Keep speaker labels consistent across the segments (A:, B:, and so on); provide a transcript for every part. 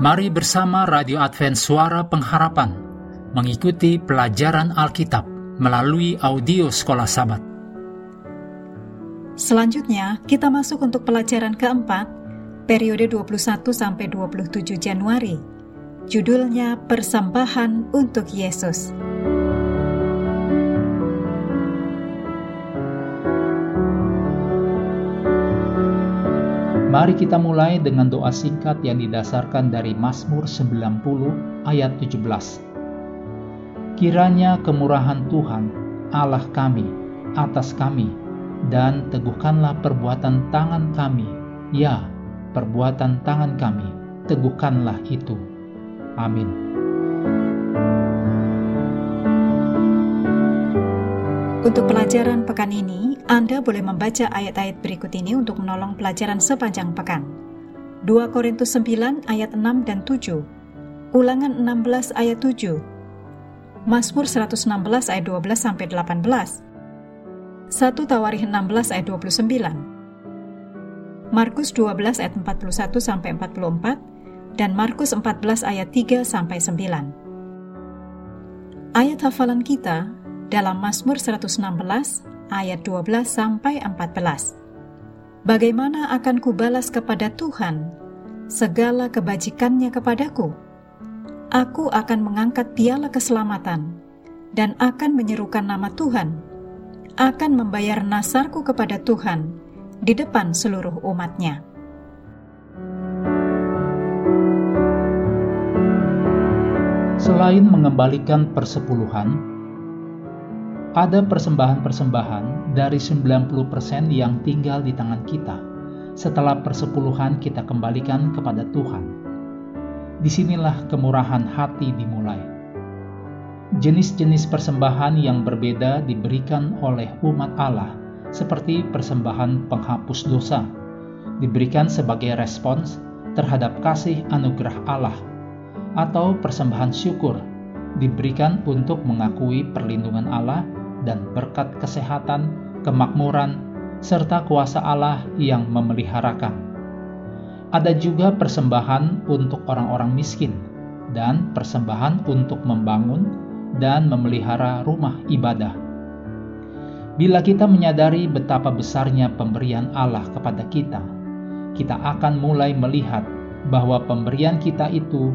A: Mari bersama Radio Advent Suara Pengharapan mengikuti pelajaran Alkitab melalui audio Sekolah Sabat.
B: Selanjutnya, kita masuk untuk pelajaran keempat, periode 21 sampai 27 Januari. Judulnya Persembahan untuk Yesus.
A: Mari kita mulai dengan doa singkat yang didasarkan dari Mazmur 90 ayat 17. Kiranya kemurahan Tuhan, Allah kami, atas kami, dan teguhkanlah perbuatan tangan kami, ya, perbuatan tangan kami, teguhkanlah itu. Amin.
B: Untuk pelajaran pekan ini, anda boleh membaca ayat-ayat berikut ini untuk menolong pelajaran sepanjang pekan. 2 Korintus 9 ayat 6 dan 7, Ulangan 16 ayat 7, Mazmur 116 ayat 12 sampai 18, 1 Tawarikh 16 ayat 29, Markus 12 ayat 41 sampai 44, dan Markus 14 ayat 3 sampai 9. Ayat hafalan kita dalam Mazmur 116 ayat 12 sampai 14. Bagaimana akan kubalas kepada Tuhan segala kebajikannya kepadaku? Aku akan mengangkat piala keselamatan dan akan menyerukan nama Tuhan, akan membayar nasarku kepada Tuhan di depan seluruh umatnya.
A: Selain mengembalikan persepuluhan, ada persembahan-persembahan dari 90% yang tinggal di tangan kita setelah persepuluhan kita kembalikan kepada Tuhan. Di sinilah kemurahan hati dimulai. Jenis-jenis persembahan yang berbeda diberikan oleh umat Allah seperti persembahan penghapus dosa, diberikan sebagai respons terhadap kasih anugerah Allah, atau persembahan syukur diberikan untuk mengakui perlindungan Allah dan berkat kesehatan, kemakmuran, serta kuasa Allah yang memeliharakan. Ada juga persembahan untuk orang-orang miskin dan persembahan untuk membangun dan memelihara rumah ibadah. Bila kita menyadari betapa besarnya pemberian Allah kepada kita, kita akan mulai melihat bahwa pemberian kita itu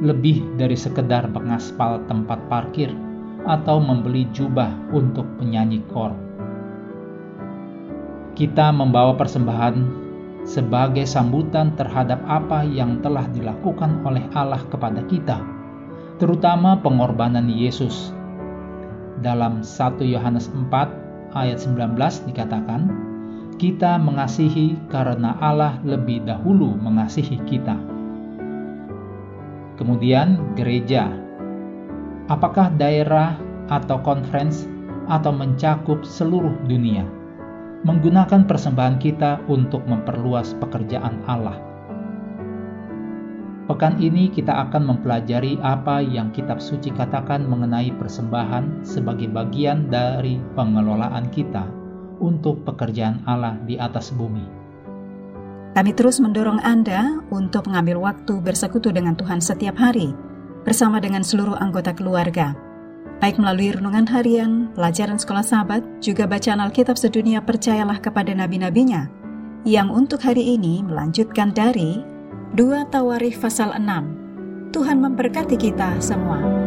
A: lebih dari sekedar mengaspal tempat parkir atau membeli jubah untuk penyanyi kor. Kita membawa persembahan sebagai sambutan terhadap apa yang telah dilakukan oleh Allah kepada kita, terutama pengorbanan Yesus. Dalam 1 Yohanes 4 ayat 19 dikatakan, kita mengasihi karena Allah lebih dahulu mengasihi kita. Kemudian gereja apakah daerah atau conference atau mencakup seluruh dunia. Menggunakan persembahan kita untuk memperluas pekerjaan Allah. Pekan ini kita akan mempelajari apa yang kitab suci katakan mengenai persembahan sebagai bagian dari pengelolaan kita untuk pekerjaan Allah di atas bumi.
B: Kami terus mendorong Anda untuk mengambil waktu bersekutu dengan Tuhan setiap hari bersama dengan seluruh anggota keluarga. Baik melalui renungan harian, pelajaran sekolah sahabat, juga bacaan Alkitab sedunia percayalah kepada nabi-nabinya, yang untuk hari ini melanjutkan dari 2 Tawarikh pasal 6. Tuhan memberkati kita semua.